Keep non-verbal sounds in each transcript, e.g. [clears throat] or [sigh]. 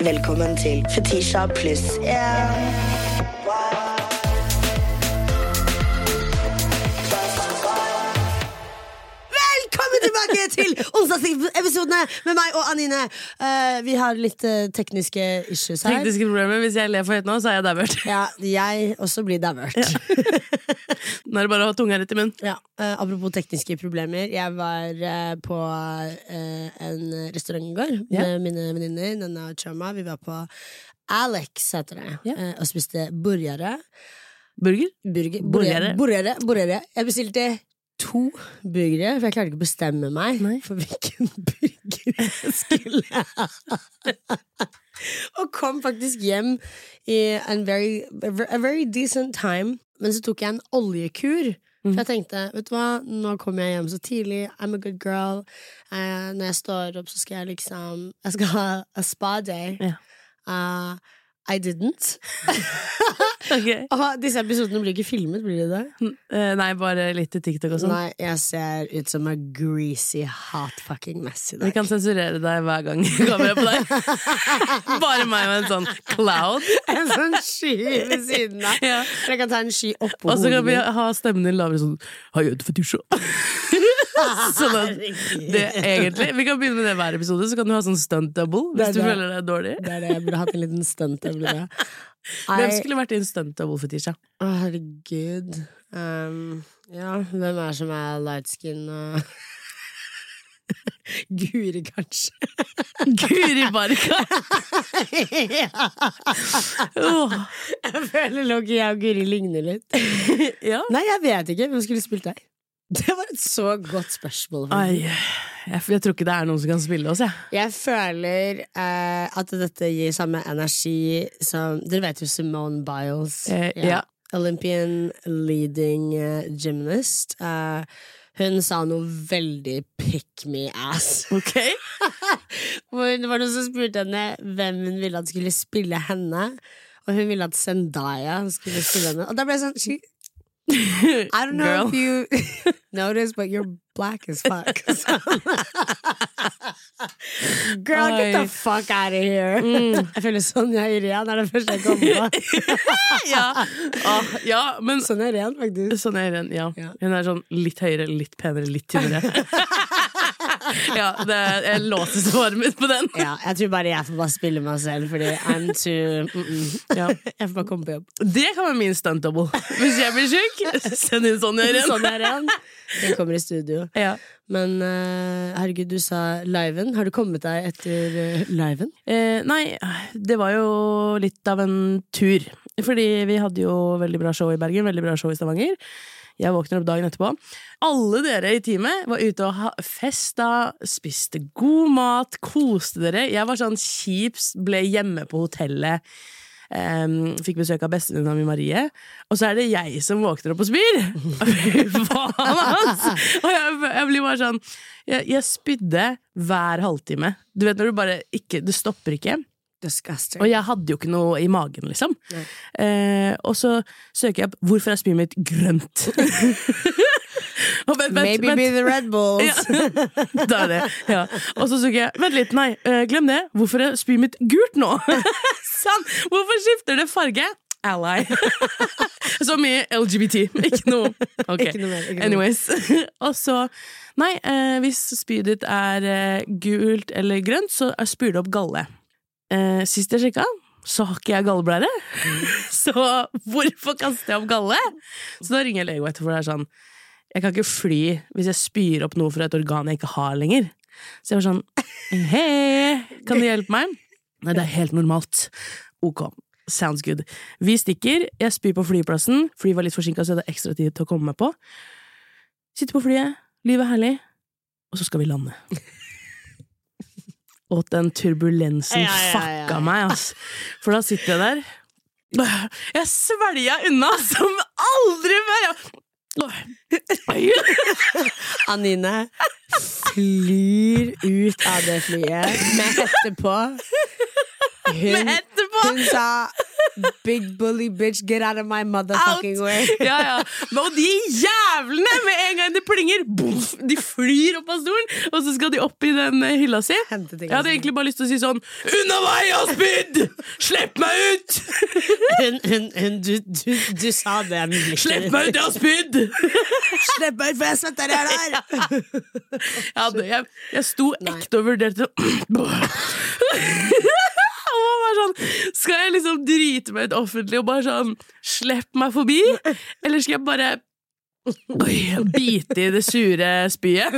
Velkommen til Fetisha pluss én. [laughs] til onsdagsepisodene med meg og Anine. Uh, vi har litt uh, tekniske issues her. Tekniske problemer. Hvis jeg ler for høyt nå, så er jeg dauert. [laughs] Ja, jeg også blir dauert. [laughs] Nå er det bare å ha tunga rett i munnen. Ja, Uh, apropos tekniske problemer. Jeg var på en restaurant i går yeah. med mine venninner. Denne Chama. Vi var på Alex, heter det, yeah. og spiste burgere. Burger? Burger, Burgere. burgere, burgere. Jeg bestilte to burgere, for jeg klarte ikke å bestemme meg Nei. for hvilken [laughs] burger jeg skulle ha. Og kom faktisk hjem i en very, a very decent time. Men så tok jeg en oljekur. Mm. For jeg tenkte, vet du hva, nå kommer jeg hjem så tidlig. I'm a good girl. Eh, når jeg står opp, så skal jeg liksom Jeg skal ha a spa day. Ja. Uh, I didn't. [laughs] okay. Disse episodene blir ikke filmet, blir de det? Eh, Nei, bare litt til TikTok og sånn. Nei, jeg ser ut som a greasy, hot fucking mess i Vi kan sensurere deg hver gang vi kommer på deg. [laughs] Bare meg med en sånn cloud. En sånn sky ved siden av. Ja. Jeg kan ta en sky oppå Og så kan vi ha stemmen din lavere sånn Har jeg? [laughs] [laughs] Sånn det egentlig Vi kan begynne med det hver episode, så kan du ha sånn stunt double hvis du det. føler deg dårlig. Det er det, jeg burde hatt en liten stunt. double. [laughs] Hvem skulle vært din stunt double Fetisha? å, herregud. Um, ja, hvem er som er light skin og [laughs] Guri, kanskje. Guri Barka! Åh, Jeg føler nok jeg og Guri ligner litt. ja. Nei, jeg vet ikke. Hvem skulle spilt deg? [laughs] Det var et så godt spørsmål. Ai, jeg, jeg tror ikke det er noen som kan spille oss, jeg. Jeg føler eh, at dette gir samme energi som Dere vet jo Simone Biles. Eh, ja. Olympian leading eh, gymnast. Eh, hun sa noe veldig pick me ass. Ok? [laughs] Hvor det var noen som spurte henne hvem hun ville at skulle spille henne. Og hun ville at Zendaya skulle spille henne. Og da ble jeg sånn [laughs] I don't know Girl. if you [laughs] notice, but you're black as fuck. [laughs] Girl, get the fuck out of here. I Jeg føler Sonja Irén er det første jeg kommer på. ja. Ah, ja, men Sonja Irén, faktisk. Sånn er Irene, ja. Ja. Hun er sånn litt høyere, litt penere, litt tynnere. Ja, det, jeg låser svaret mitt på den. Ja, jeg tror bare jeg får bare spille meg selv, fordi I'm too mm -mm. Ja. Jeg får bare komme på jobb. Det kan være min stunt double. Hvis jeg blir sjuk, send inn Sonja Irén. Den kommer i studio. Ja. Men uh, herregud, du sa liven. Har du kommet deg etter uh, liven? Eh, nei, det var jo litt av en tur. Fordi vi hadde jo veldig bra show i Bergen, veldig bra show i Stavanger. Jeg våkner opp dagen etterpå. Alle dere i teamet var ute og ha festa, spiste god mat, koste dere. Jeg var sånn kjip, ble hjemme på hotellet. Um, fikk besøk av bestevenninna mi Marie, og så er det jeg som våkner opp og spyr! [laughs] Faen, altså! Og jeg, jeg blir bare sånn jeg, jeg spydde hver halvtime. Du vet når du bare ikke Det stopper ikke. Disgusting. Og jeg hadde jo ikke noe i magen, liksom. Eh, og så søker jeg opp hvorfor er spyet mitt grønt. [laughs] vent, vent, Maybe vent. be the Red Bulls. Ja. [laughs] Da er det. Ja. Og så søker jeg Vent litt, nei, eh, glem det. Hvorfor er spyet mitt gult nå? Sann! [laughs] Hvorfor skifter det farge? Ally. så mye LGBT. Ikke noe Ok. Ikke noe mer, ikke. Anyways. og så Nei, eh, hvis spyet ditt er eh, gult eller grønt, så spyr det opp galle. Eh, sist jeg sjekka, så har ikke jeg galleblære. [laughs] så hvorfor kaster jeg opp galle? Så da ringer jeg lege etterfor det er sånn Jeg kan ikke fly hvis jeg spyr opp noe fra et organ jeg ikke har lenger. Så jeg var sånn Hei, kan du hjelpe meg? Nei, det er helt normalt. Ok. Sounds good. Vi stikker. Jeg spyr på flyplassen. Flyet var litt forsinka, så jeg hadde ekstra tid til å komme meg på. Sitter på flyet. Livet er herlig. Og så skal vi lande. Og den turbulensen Ja, ja, ja, ja. fucka meg, ass. For da sitter jeg der. Jeg svelga unna som aldri før! Anine flyr ut av det flyet med hette på. [laughs] Hun, hun sa Big bully bitch, get out of my motherfucking Out. way. [laughs] Ja, ja. Og de jævlene, med en gang det plinger, boff, de flyr opp av stolen, og så skal de opp i den eh, hylla si. Jeg hadde egentlig bare lyst til å si sånn Unna meg, spydd! Slipp meg ut! [laughs] Hun, hun, hun, du, du, du sa det Slipp meg ut, spydd! Slipp meg ut, for jeg svetter i hjel her! Jeg, jeg, sto ekte og vurderte [clears throat] sånn, Skal jeg liksom drite meg ut offentlig og bare sånn Slipp meg forbi? Eller skal jeg bare Oi, bite i det sure spyet?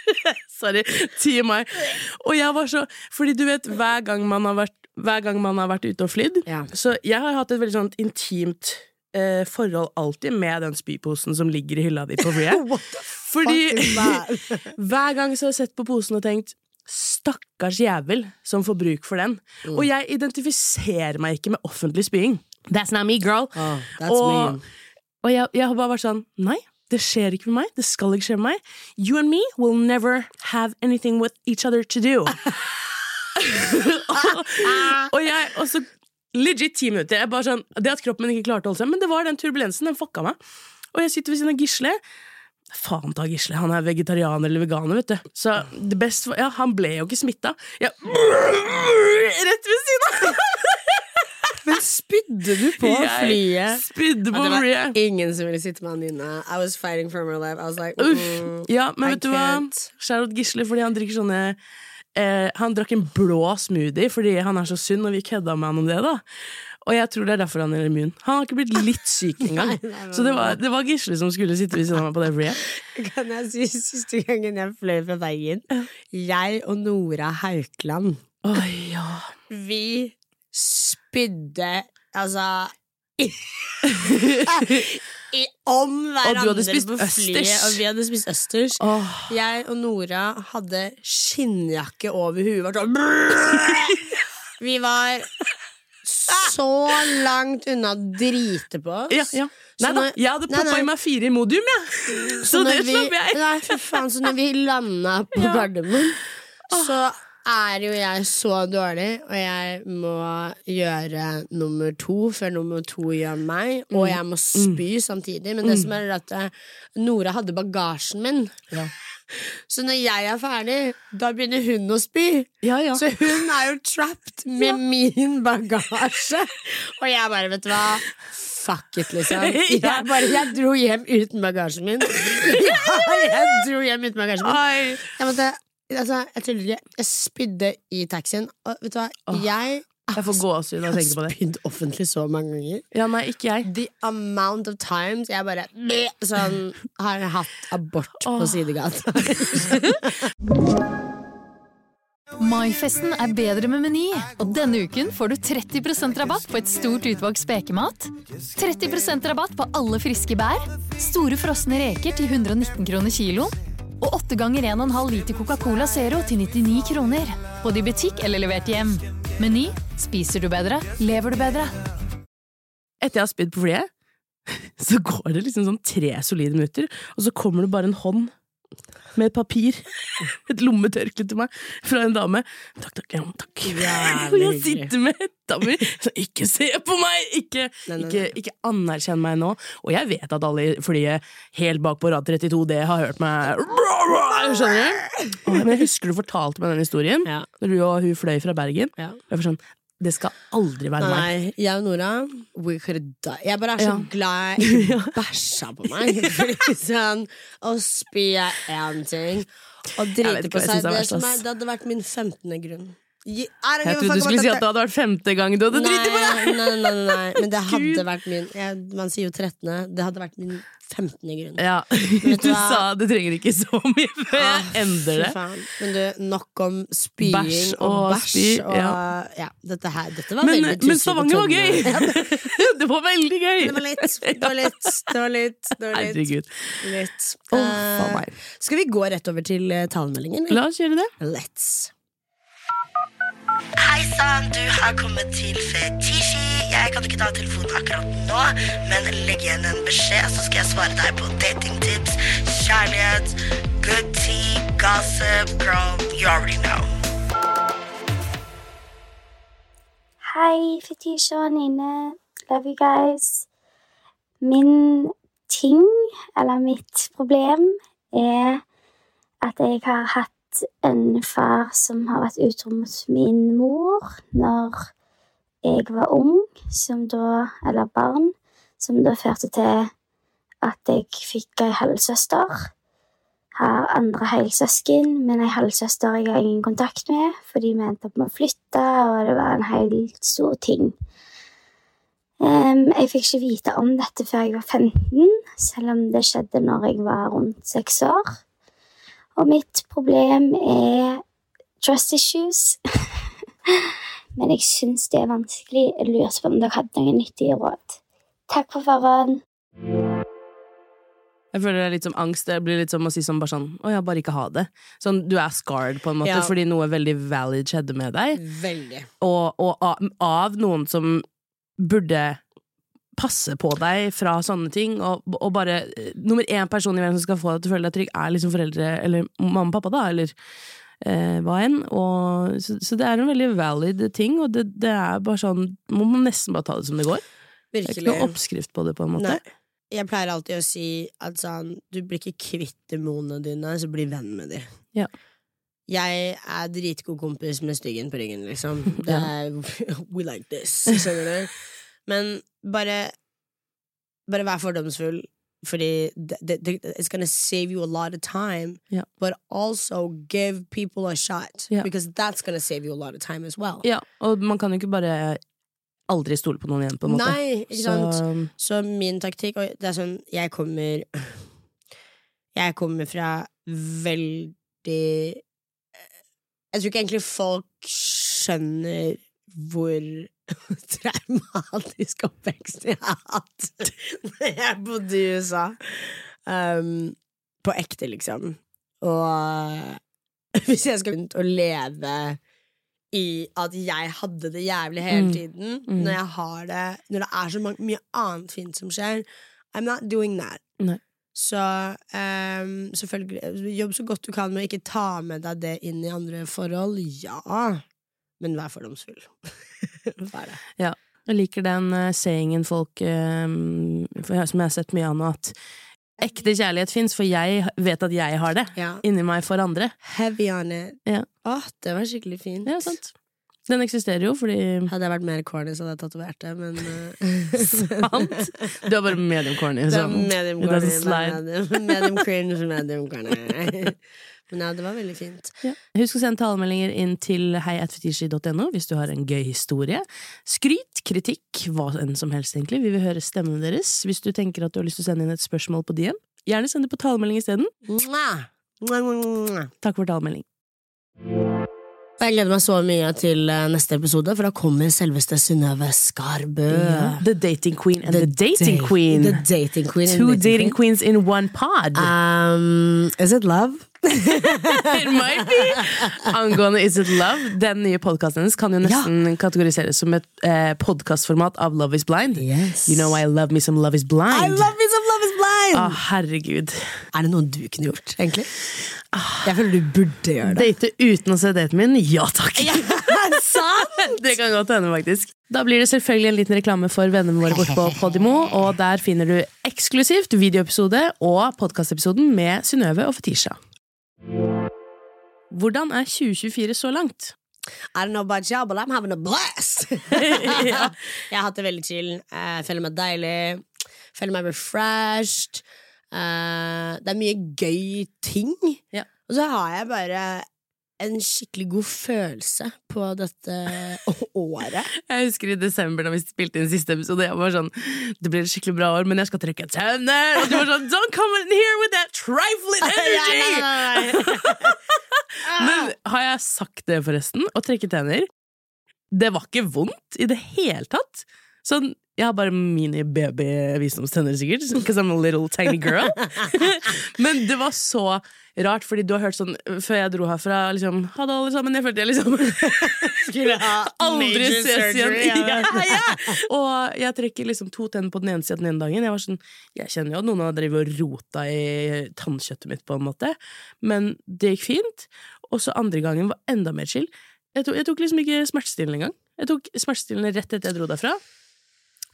[laughs] Sorry. TMI. Og jeg var så Fordi du vet, hver gang man har vært, hver gang man har vært ute og flydd Ja. Så jeg har hatt et veldig sånt intimt eh, forhold alltid med den spyposen som ligger i hylla di på flyet. [laughs] Fordi [laughs] hver gang så har jeg sett på posen og tenkt Stakkars jævel som får bruk for den. Mm. Og jeg identifiserer meg ikke med offentlig spying. That's not me, girl. Oh, that's og og jeg, jeg har bare vært sånn Nei, det skjer ikke med meg. Det skal ikke skje med meg. You and me will never have anything with each other to do. og, [laughs] og jeg Og så legit ti minutter. Jeg bare sånn, det at kroppen min ikke klarte å holde seg, men det var den turbulensen. Den fucka meg. Og jeg sitter ved siden av Gisle. Faen ta Gisle, han er vegetarianer eller veganer, vet du. Så det beste var, ja, han ble jo ikke smitta. Ja, rett ved siden av! Men spydde du på Jeg flyet? spydde på Ja, det var ingen som ville sitte med han inne. I was fighting for my life. I was like, Uff. mm, Ja, men I vet du hva? Charlotte Gisle, fordi han drikker sånne eh, Han drakk en blå smoothie fordi han er så sunn, og vi kødda med han om det, da. Og jeg tror det er derfor han er immun. Han har ikke blitt litt syk [laughs] engang. Nei, nei, nei, Så det var, det var Gisle som skulle sitte ved siden av meg på det flyet. Kan jeg si siste gangen jeg fløy fra Bergen? Jeg og Nora Haukeland, Oh, ja. vi spydde altså i, [laughs] i, om hverandre hadde spist på flyet, og vi hadde spist østers. Oh. Jeg og Nora hadde skinnjakke over huet. Sånn. [laughs] Vi var [laughs] så langt unna å drite på oss. Ja, ja. Nei da, jeg hadde poppa i meg fire Imodium, jeg. Så, så det slapp jeg. Nei, for faen, så når vi landa på Ja. Gardermoen, så er jo jeg så dårlig, og jeg må gjøre nummer to før nummer to gjør meg, Mm. og jeg må spy samtidig. Men det som er at eh, Nora hadde bagasjen min. Så når jeg er ferdig, da begynner hun å spy. Ja, ja. Så hun er jo trapped med min bagasje. Og jeg bare, vet du hva Fuck it, liksom. [laughs] Jeg, bare, jeg dro hjem uten bagasjen min. [laughs] Ja, jeg dro hjem uten bagasjen min. Jeg måtte Altså, jeg tuller ikke. Jeg spydde i taxien. Og vet du hva, jeg Jeg får gåsehud av har tenke på det. spydd offentlig så mange ganger. Ja, nei, ikke jeg. The amount of times jeg bare bleh, Sånn har jeg hatt abort på sidegata. [laughs] Maifesten er bedre med Meny, og denne uken får du 30% rabatt på et stort utvalgt spekemat. 30% rabatt på alle friske bær, store frosne reker til 119 kroner kiloen, og 8 ganger 1,5 liter Coca-Cola Zero til 99 kroner. Både i butikk eller levert hjem. Meny spiser du bedre, lever du bedre. Etter jeg har spydd på flyet, [laughs] så går det liksom sånn tre solide minutter, og så kommer det bare en hånd med et papir, [laughs] et lommetørkle til meg, fra en dame. Takk, takk, ja, takk. Jævlig [laughs] Og jeg sitter med hetta mi, så ikke se på meg! Ikke, Nei, nei, ikke, ikke anerkjenn meg nå. Og jeg vet at alle i flyet helt bak på rad 32D har hørt meg Skjønner du? Men jeg husker du fortalte meg den historien, Ja. når du og hun fløy fra Bergen. Ja. Jeg var sånn, det skal aldri være meg. Nei, jeg og Nora we could die. Jeg bare er så Ja. glad [laughs] jeg bæsja på meg. Sånn og spy er én ting, å vet drite på seg det, ass. er, det hadde vært min 15. grunn. Jeg trodde du skulle si at det hadde vært femte gang du hadde driti på deg! Nei, nei, nei, nei, men det [laughs] hadde vært min Man sier jo 13. Det hadde vært min 15. grunn. Ja, du [laughs] sa det trenger ikke så mye før jeg Ah, endrer det. Men du, nok om spying og bæsj. og, ja. dette her Dette var Men, men Stavanger var gøy! [laughs] Det var veldig gøy! Det var litt, det var litt, det var litt. Herregud. litt. Eh, skal vi gå rett over til uh, talemeldingen? La oss gjøre det. Let's. Hei sann, du har kommet til Fetisji. Jeg kan ikke ta telefonen akkurat nå, men legg igjen en beskjed, så skal jeg svare deg på datingtips, kjærlighet, good tea, gossip, girl, you already know. Hei, Fetisha og Nine. Love you guys. Min ting, eller mitt problem, er at jeg har hatt en far som har vært utro mot min mor når jeg var ung, som da, eller barn, som da førte til at jeg fikk ei halvsøster. Har andre helsøsken, men ei halvsøster jeg har ingen kontakt med, for de mente at man å flytte, og det var en helt stor ting. Um, jeg fikk ikke vite om dette før jeg var 15, selv om det skjedde når jeg var rundt seks år. Og mitt problem er trust issues. [laughs] Men jeg syns det er vanskelig. Jeg lurte på om dere hadde noen nyttige råd. Takk for forhånd. Jeg føler det er litt som angst. Det blir litt som å si sånn bare sånn Å ja, bare ikke ha det. Sånn, du er scarred på en måte Ja. fordi noe veldig valid skjedde med deg. Veldig. Og, og av, av noen som burde passe på deg fra sånne ting, og, og bare eh, Nummer én person i verden som skal få deg til å føle deg trygg, er liksom foreldre, eller mamma og pappa, da, eller eh, hva enn. Og, så, så det er en veldig valid ting, og det, det er bare sånn Man må nesten bare ta det som det går. Virkelig. Det er ikke noe oppskrift på det, på en måte. Nei. Jeg pleier alltid å si at sånn Du blir ikke kvitt demonene dine, så bli venn med dem. Ja. Jeg er dritgod kompis med styggen på ryggen, liksom. [laughs] Det er, [laughs] we like this, skjønner du? Men bare Bare vær fordomsfull, fordi det, det, it's gonna save you a lot of time. Yeah. But also give people a shot, yeah. because that's gonna save you a lot of time as well. Ja, og man kan jo ikke bare aldri stole på noen igjen, på en måte. Nei, ikke sant? Så, Så min taktikk og det er sånn, Jeg kommer Jeg kommer fra veldig Jeg tror ikke egentlig folk skjønner hvor [laughs] traumatisk oppvekst jeg har hatt [laughs] da jeg bodde i USA. Um, på ekte, liksom. Og [laughs] hvis jeg skal begynne å leve i at jeg hadde det jævlig hele Mm. tiden, Mm. når jeg har det Når det er så mye annet fint som skjer I'm not doing that. Nei. Så um, selvfølgelig, jobb så godt du kan med å ikke ta med deg det inn i andre forhold. Ja, men vær fordomsfull. [laughs] vær det. Jeg liker den uh, sayingen folk uh, for Som jeg har sett mye av nå, at ekte kjærlighet fins, for jeg vet at jeg har det Ja. inni meg for andre. Heavy on it. Ja. Åh, det var skikkelig fint. Ja, sant. Den eksisterer jo, fordi Hadde jeg vært mer corny, så hadde jeg tatovert det, men uh... [laughs] Sant. Du er bare medium corny. Sånn. medium corny. Medium, medium cringe, medium corny. [laughs] Men ja, det var veldig fint. Husk å sende talemeldinger inn til heiatfetisji.no hvis du har en gøy historie. Skryt, kritikk, hva enn som helst, egentlig. Vi vil høre stemmene deres. Hvis du tenker at du har lyst til å sende inn et spørsmål på DM, gjerne send det på talemelding isteden. Takk for talemelding. Jeg gleder meg så mye til eh, neste episode, for da kommer selveste Synnøve Skarbø. The dating queen and the, dating date- queen. The dating queen. Two dating, dating queens in one pod. Um, is it love? It might be! Angående Is It Love, den nye podkasten hennes kan jo nesten kategoriseres som et eh, podkastformat av Love Is Blind. Yes. You know I love me some Love Is Blind. I love me some love is blind! Ah, herregud. Er det noe du kunne gjort, egentlig? Jeg føler du burde gjøre det. Date uten å se daten min? Ja takk! Sant? [laughs] Det kan godt hende, faktisk. Da blir det selvfølgelig en liten reklame for vennene våre borte på Podimo, og der finner du eksklusivt videoepisode og podkastepisoden med Synnøve og Fetisha. Hvordan er 2024 så langt? I don't know about you, but I'm having a blast! Ja. [laughs] [laughs] Jeg har hatt det veldig chill. Jeg føler meg deilig. Føler meg refreshed. Eh, det er mye gøy ting. Ja. Og så har jeg bare en skikkelig god følelse på dette [laughs] året. Jeg husker i desember da vi spilte inn siste episode. Jeg var sånn, Det blir et skikkelig bra år, men jeg skal trekke tenner! Og du var sånn Don't come in here with that trifling [laughs] energy! [laughs] Men har jeg sagt det, forresten? Å trekke tenner? Det var ikke vondt i det hele tatt. Sånn, jeg har bare mini-baby-visdomstenner, sikkert, [laughs] because I'm a little tiny girl. [laughs] Men det var så rart, fordi du har hørt sånn før jeg dro herfra liksom, Ha det, alle sammen. Jeg følte jeg liksom [laughs] Skulle ha aldri ses igjen. Ja, ja. Og jeg trekker liksom to tenner på den ene siden den ene dagen. Jeg var sånn, jeg kjenner jo at noen har drevet og rota i tannkjøttet mitt, på en måte. Men det gikk fint. Og så andre gangen var enda mer chill. Jeg tok, jeg tok liksom ikke smertestillende engang. Jeg tok smertestillende rett etter jeg dro derfra,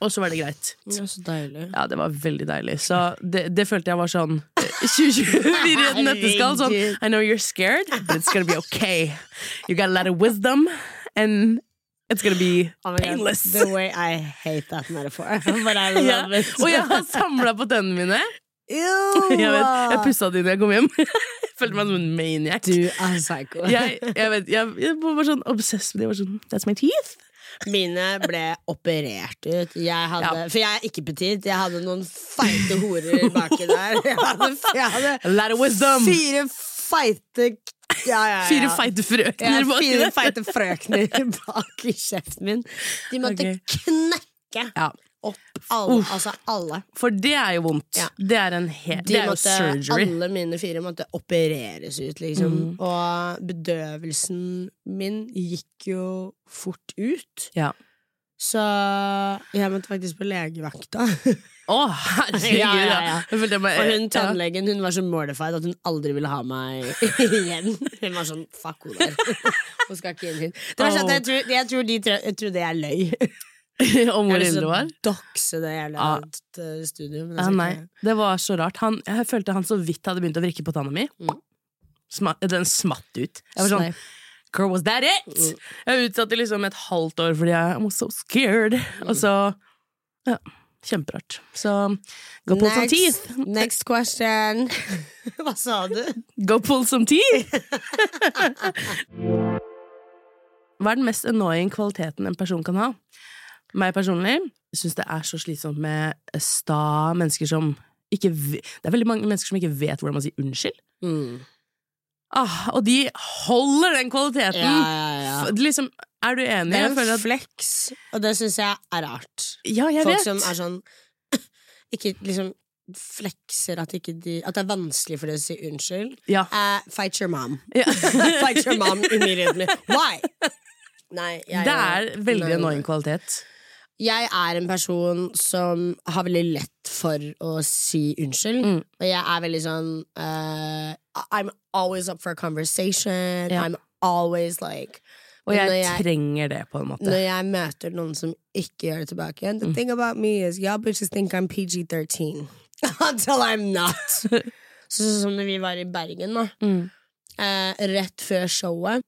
og så var det greit. Ja, så deilig. Ja, det var veldig deilig. Så det, det følte jeg var sånn eh, 2024 i et nøtteskall. Sånn I know you're scared, but it's gonna be okay. You got a lot of wisdom, and it's gonna be Oh God, painless. The way I hate that metaphor. [laughs] But I love it. Og jeg har samla på tennene mine. Ew! Jeg, vet, jeg pussa de når jeg kom hjem. [laughs] Jeg følte meg som en maniac. Du er psycho. Jeg, jeg, vet, jeg, jeg var sånn obsessed med det. Sånn, That's my teeth. Mine ble operert ut. Jeg hadde, Ja. For jeg er ikke petit. Jeg hadde noen feite horer baki der. Jeg hadde, jeg hadde fire feite ja, ja, ja. Fire feite frøkner baki fire feite frøkner [laughs] bak i kjeften min. De måtte okay. knekke Ja, opp alle. Altså alle. for det er jo vondt. Ja. Det er en helt De Det er jo måtte, surgery. alle mine fire måtte opereres ut, liksom. Mm. Og bedøvelsen min gikk jo fort ut. Ja. Så jeg måtte faktisk på legevakta. Å, herregud! Ja, ja, ja. Og hun tannlegen hun var så mortified at hun aldri ville ha meg [laughs] igjen. Hun var sånn fuck henne der. [laughs] Hun skal ikke inn hit. Det var sånn jeg, tror, jeg, tror de tror, jeg trodde jeg løy. [laughs] Om hvor Jeg ille det var? dokse det jævla Ah. eh, studio. Ja, jeg skal nei, det var så rart. Han, jeg følte han så vidt hadde begynt å vrikke på tanna mi. Mm. Den smatt ut. Jeg var sånn Sleip. Girl, was that it? Mm. Jeg utsatte liksom et halvt år fordi jeg was so scared. Mm. Og så Ja, kjemperart. Så go pull some teeth. Next, next question. [laughs] Hva sa du? Go pull some teeth! [laughs] Hva er den mest annoying kvaliteten en person kan ha? Meg personlig syns det er så slitsomt med sta mennesker som ikke Det er veldig mange mennesker som ikke vet hvordan man sier unnskyld. Mm. Ah, og de holder den kvaliteten! Ja, ja, ja. Liksom, er du enig? Det er en flex, og det syns jeg er rart. ja, jeg Folk vet. som er sånn [laughs] Ikke liksom flekser at, ikke de, at det er vanskelig for dem å si unnskyld. Ja. Uh, fight your mom. Ja. [laughs] fight your mom immediately. Why? Nei, jeg, Det er veldig annoying kvalitet. Jeg er en person som har veldig lett for å si unnskyld. Mm. Og jeg er veldig sånn uh, I'm always up for a conversation. Ja. I'm always like Og jeg, jeg- trenger det, på en måte. Når jeg møter noen som ikke gjør det tilbake igjen The Mm. thing about me is y'all bitches think I'm PG-13 [laughs] Until I'm not [laughs] Så Sånn som når vi var i Bergen da Mm. eh, Rett før showet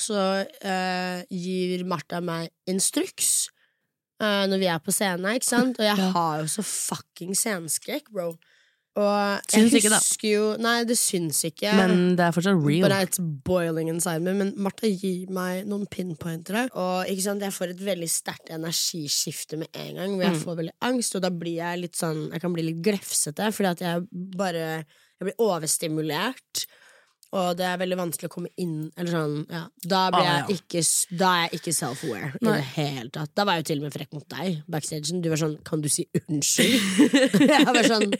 Så eh, gir Martha meg instruks eh, Når vi er på scenen, ikke sant? Og jeg [laughs] har jo så fucking sceneskrekk, bro Og jeg husker ikke, jo Nei, det syns ikke Men det er fortsatt real. But it's boiling inside me. Men Martha gir meg noen pinpointere. Og ikke sant, jeg får et veldig sterkt energiskifte med en gang. Hvor jeg Mm. får veldig angst, og da blir jeg litt sånn Jeg kan bli litt glefsete, fordi at jeg bare Jeg blir overstimulert. Og det er veldig vanskelig å komme inn Eller sånn, ja Da, blir Ah, jeg ikke, da er jeg ikke self-aware i det hele tatt. Da var jeg jo til og med frekk mot deg backstagen. Du var sånn Kan du si unnskyld? [laughs] [laughs] jeg var sånn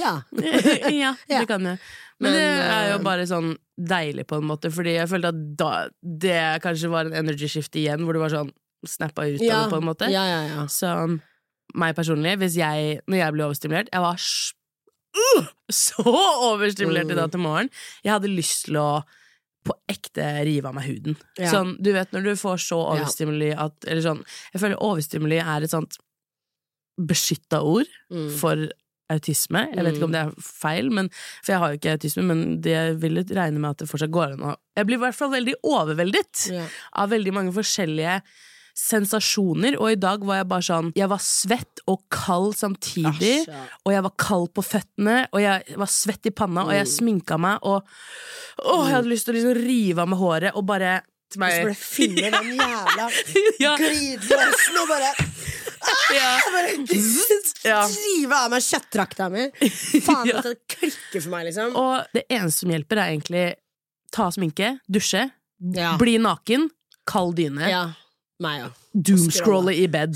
Ja. [laughs] ja, Ja. det kan jeg. Men, Men, det er jo eh, bare sånn deilig på en måte, fordi jeg følte at da, det kanskje var en energy shift igjen, hvor du var sånn snappa ut ja. av det, på en måte. Ja, ja, ja. Så meg personlig, jeg, når jeg ble overstimulert Jeg var uh, så overstimulert i Mm. dag til morgen. Jeg hadde lyst til å på ekte rive av meg huden. Ja. Sånn, du vet når du får så overstimuli at Eller sånn Jeg føler overstimuli er et sånt beskytta ord Mm. for autisme. Jeg vet ikke om det er feil, men, for jeg har jo ikke autisme, men det vil jeg regne med at det fortsatt går an å Jeg blir i hvert fall veldig overveldet Ja. av veldig mange forskjellige sensasjoner, og i dag var jeg bare sånn Jeg var svett og kald samtidig, Æsj, og jeg var kald på føttene, og jeg var svett i panna, og jeg Mm. sminka meg, og Å, jeg hadde lyst til å liksom rive av meg håret og bare til meg bare [laughs] finne den jævla [laughs] ja, glidelåsen og bare [laughs] ja. Ja. drive av meg kjøttdrakta mi. Faen, Ja. det klikker for meg, liksom. Og det eneste som hjelper, er egentlig ta sminke, dusje, Ja. bli naken, kald dyne, Ja. Meg òg. doomscrolle i bed.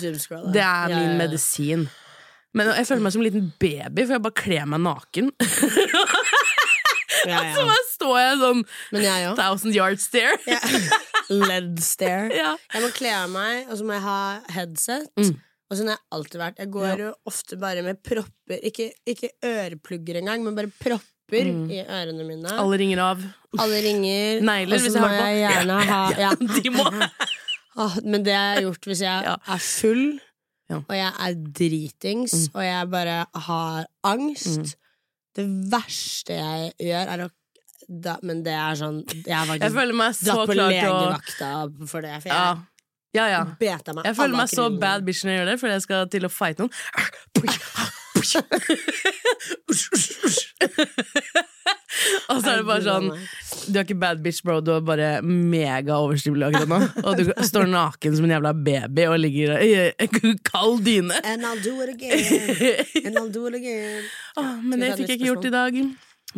Doomscroller. Det er min ja, ja. medisin. Men jeg føler meg som en liten baby, for jeg bare kler meg naken. [laughs] [laughs] Ja, Så ja. bare står jeg sånn Men jeg òg. thousand yard stare. Led stare. [laughs] Ja. Jeg må kle av meg, og så må jeg ha headset. Mm. Og sånn har jeg alltid vært. Jeg går jo ofte bare med propper. Ikke, ikke øreplugger engang, men bare propper Mm. i ørene mine. Alle ringer av. Alle ringer. Negler, så hvis jeg har på. jeg gjerne ha ja. De må Ah, men det jeg har gjort hvis jeg [laughs] Ja. er full, Ja. og jeg er dritings, og jeg bare har angst Det verste jeg gjør, er å da, Men det er sånn Jeg har Jeg føler meg så dratt på legevakta for det. For jeg Ja, ja. ja. Jeg føler meg så bad bitch når jeg gjør det, fordi jeg skal til å fighte noen. [laughs] [laughs] Og så er det bare sånn Du er ikke bad bitch, bro. Du er bare mega overstimulert akkurat nå. Og du står naken som en jævla baby og ligger i en kald dyne. And I'll do it again. And I'll do it again. Åh, men det fikk jeg ikke gjort i dag.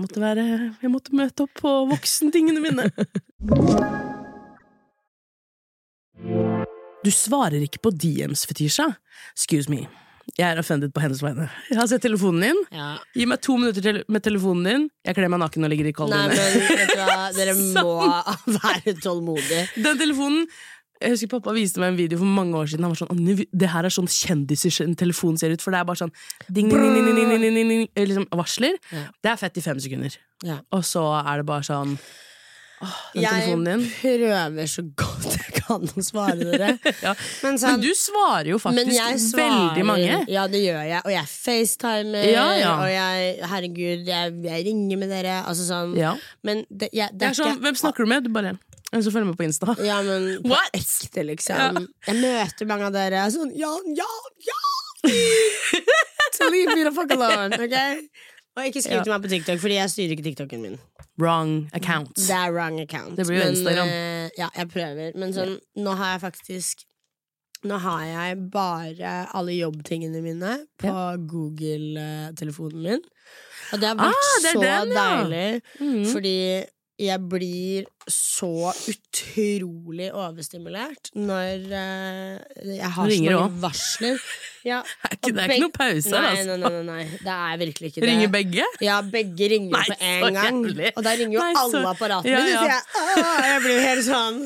Måtte, være, jeg måtte møte opp på voksentingene mine. Du svarer ikke på DMs, Fetisha. Excuse me. Jeg er offended på hennes vegne. Jeg har sett telefonen din. Ja. Gi meg to minutter til med telefonen din. Jeg kler meg naken og ligger i Nei, dyne. men vet du hva, dere må være tålmodige. Den telefonen jeg husker Pappa viste meg en video for mange år siden. Han var sånn, «Anne, Det her er sånn kjendiser en telefon ser ut. For det er bare sånn ding, ding, ding, ding, ding, ding, ding, ding, eh, liksom varsler. Ja. Det er fett i fem sekunder. Ja. Og så er det bare sånn Jeg prøver så godt jeg kan å svare dere. [laughs] Ja. Men, så, Men du svarer jo faktisk svarer, veldig mange. Ja, det gjør jeg. Og jeg facetimer, Ja, ja. og jeg Herregud, jeg, jeg ringer med dere. Altså sånn. Men det, jeg, Det er sånn, Hvem snakker du med? Du bare En som følger med på Insta. Ja, men [laughs] på ekte, liksom. Jeg møter mange av dere. er Sånn, ja, ja, ja! So leave me the fuck alone, ok? Og ikke skriv til meg på TikTok, Fordi jeg styrer ikke TikToken min. Wrong account. Det er wrong account. Det blir jo Men, Instagram. Uh, ja, jeg prøver. Men sånn, nå har jeg faktisk Nå har jeg bare alle jobbtingene mine på Google-telefonen min. Og det har vært Ah, så den, ja. deilig, -hmm. fordi jeg blir så utrolig overstimulert når uh, jeg har så mange varsler. [laughs] Ja, Det er ikke, det er ikke noe pause her, Nei, altså. nei, nei, nei, det er virkelig ikke det. Ringer begge? Ja, begge ringer Nei, på en gang. jævlig. Og da ringer jo Nei, så- alle apparatene Ja, ja. så jeg, å, jeg blir helt sånn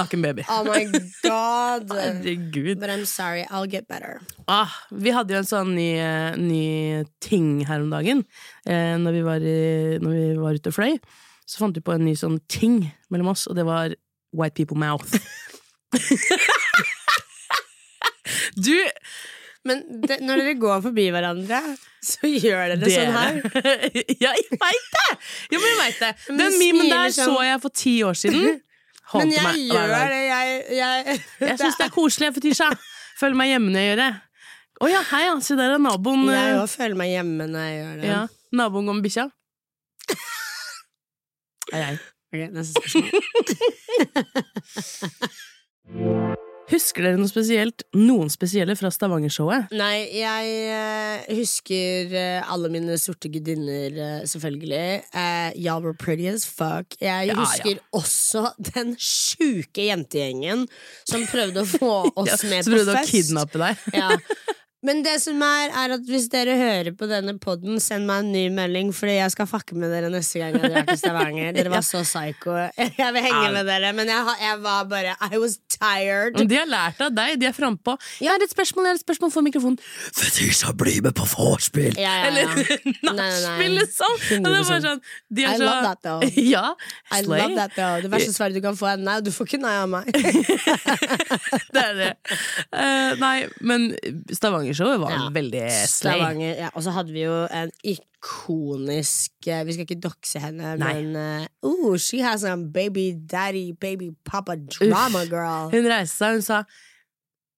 Naken baby. Oh my god. Herregud. But I'm sorry, I'll get better. Ah, vi hadde jo en sånn ny, ny ting her om dagen. Eh, når, vi var i, når vi var ute og fløy, så fant vi på en ny sånn ting mellom oss, og det var White People Mouth. [laughs] du Men det, når dere går forbi hverandre, så gjør dere sånn her. [laughs] ja, jeg veit det! Ja, men jeg vet det. Men Den du memen der sånn. så jeg for ti år siden. [laughs] Men jeg meg gjør dag. det, jeg, jeg Jeg syns det er koselig, Fetisha. Føler meg hjemme når jeg gjør det. Å ja, hei, ja. Se der er naboen. Jeg eh, òg føler meg hjemme når jeg gjør det. ja, naboen går med bikkja. Ei, ei. Ok, neste spørsmål. [laughs] Husker dere noe spesielt, noen spesielle fra Stavanger-showet? Nei, jeg eh, husker eh, alle mine sorte gudinner, eh, selvfølgelig. Uh, Y'all were pretty as fuck. Jeg Ja, husker også den sjuke jentegjengen som prøvde å få [laughs] oss Ja, med fest Som prøvde å kidnappe deg. Ja. [laughs] Men det som er, er at hvis dere hører på denne podden, send meg en ny melding, Fordi jeg skal fucke med dere neste gang jeg drar til Stavanger. Dere var [laughs] så psycho. [laughs] Jeg vil henge med dere, men jeg, jeg var bare I was tired. De har lært av deg, de er frampå. Jeg har et spørsmål, jeg har et spørsmål for mikrofonen. Fetisha, bli med på vorspiel! Ja, ja, ja. Eller nachspiel, liksom! Det er bare sånn, de er I så, love that, though. [laughs] Ja, I love that though. Det verste svaret du kan få er nei, du får ikke nei av meg. [laughs] Det er det. Uh, nei, men Stavanger-showet var Ja. veldig slay. Stavanger, ja. Og så hadde vi jo en ikonisk Vi skal ikke dokse henne, Nei. men uh, oh, she has a baby daddy, baby papa drama girl. Hun reiste seg hun sa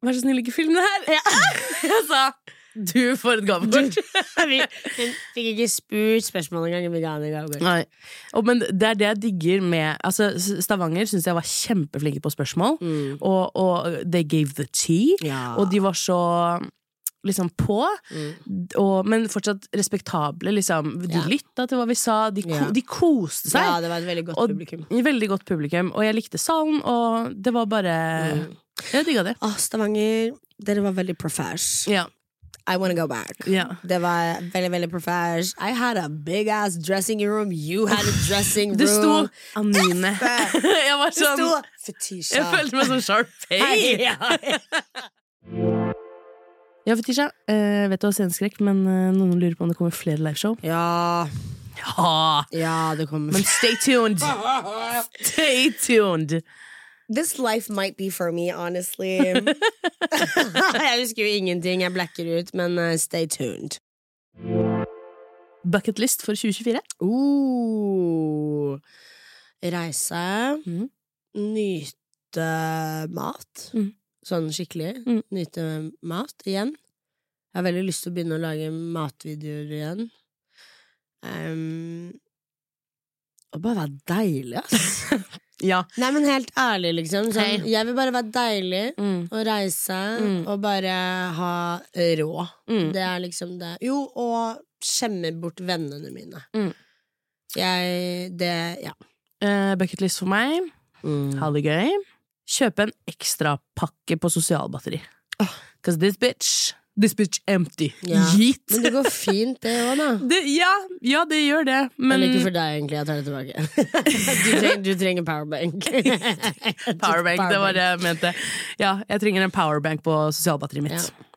Vær så snill, ikke film det her! [laughs] Jeg sa du får et gavekort. [laughs] Hun fikk ikke spurt spørsmål engang. Vi ga henne gavekort. Og, men det er det jeg digger med altså, Stavanger syns jeg var kjempeflinke på spørsmål. Mm. Og, og they gave the tea. Ja. Og de var så liksom på, Mm. og, men fortsatt respektable. Liksom. De Ja. lytta til hva vi sa, de, ko, Ja. de koste seg. ja, det var et veldig godt Og- publikum. Veldig godt publikum. Og jeg likte salen, og det var bare Mm. Jeg digga det. Åh, Stavanger, dere var veldig profesh. Ja. I wanna go back. Yeah. Det var veldig, veldig profesh. I had a big ass dressing room. You had a dressing room. [laughs] Det sto Anine. [laughs] jeg var sånn Fetisha. Jeg følte meg som Sharpay. [laughs] Ja, ja. Fetisha, eh, vet du har sceneskrekk, men eh, noen lurer på om det kommer flere liveshow. ja, Ja! ja, det kommer Men stay tuned! Stay tuned! This life might be for me, honestly. [laughs] jeg husker jo ingenting, jeg blacker ut, men uh, stay tuned. Bucketlist for 2024? Uh, reise. Mm. Nyte mat. Mhm. Sånn skikkelig. Mm. Nyte mat igjen. Jeg har veldig lyst til å begynne å lage matvideoer igjen. Um, og bare være deilig, ass. [laughs] Ja. Nei, men helt ærlig, liksom. Sånn, jeg vil bare være deilig Mm. og reise Mm. og bare ha råd. Mm. Det er liksom det. Jo, og skjemme bort vennene mine. Mm. Jeg Det Ja. Bucket bucketlist for meg. Ha det gøy. Kjøpe en ekstrapakke på sosialbatteri. Because this bitch This bitch empty. Ja. Yeet. Men det går fint, det òg, da. [laughs] Det, ja, ja, det gjør det, men Eller ikke for deg, egentlig. Jeg tar det tilbake. [laughs] du, trenger, du trenger powerbank. [laughs] Powerbank, det var det jeg mente. Ja, jeg trenger en powerbank på sosialbatteriet mitt. Ja.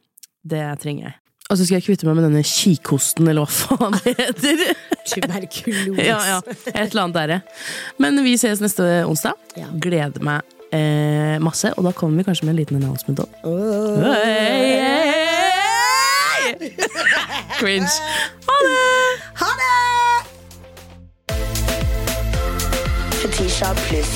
Det trenger jeg. Og så skal jeg kvitte meg med denne kikhosten, eller hva faen det heter. Tuberkulose. ja, ja, et eller annet der. Men vi ses neste onsdag. Gleder meg eh, masse, og da kommer vi kanskje med en liten announcement òg. Åh. Hey, hey, hey. Cringe. Ha det! Ha det! Fetisha pluss.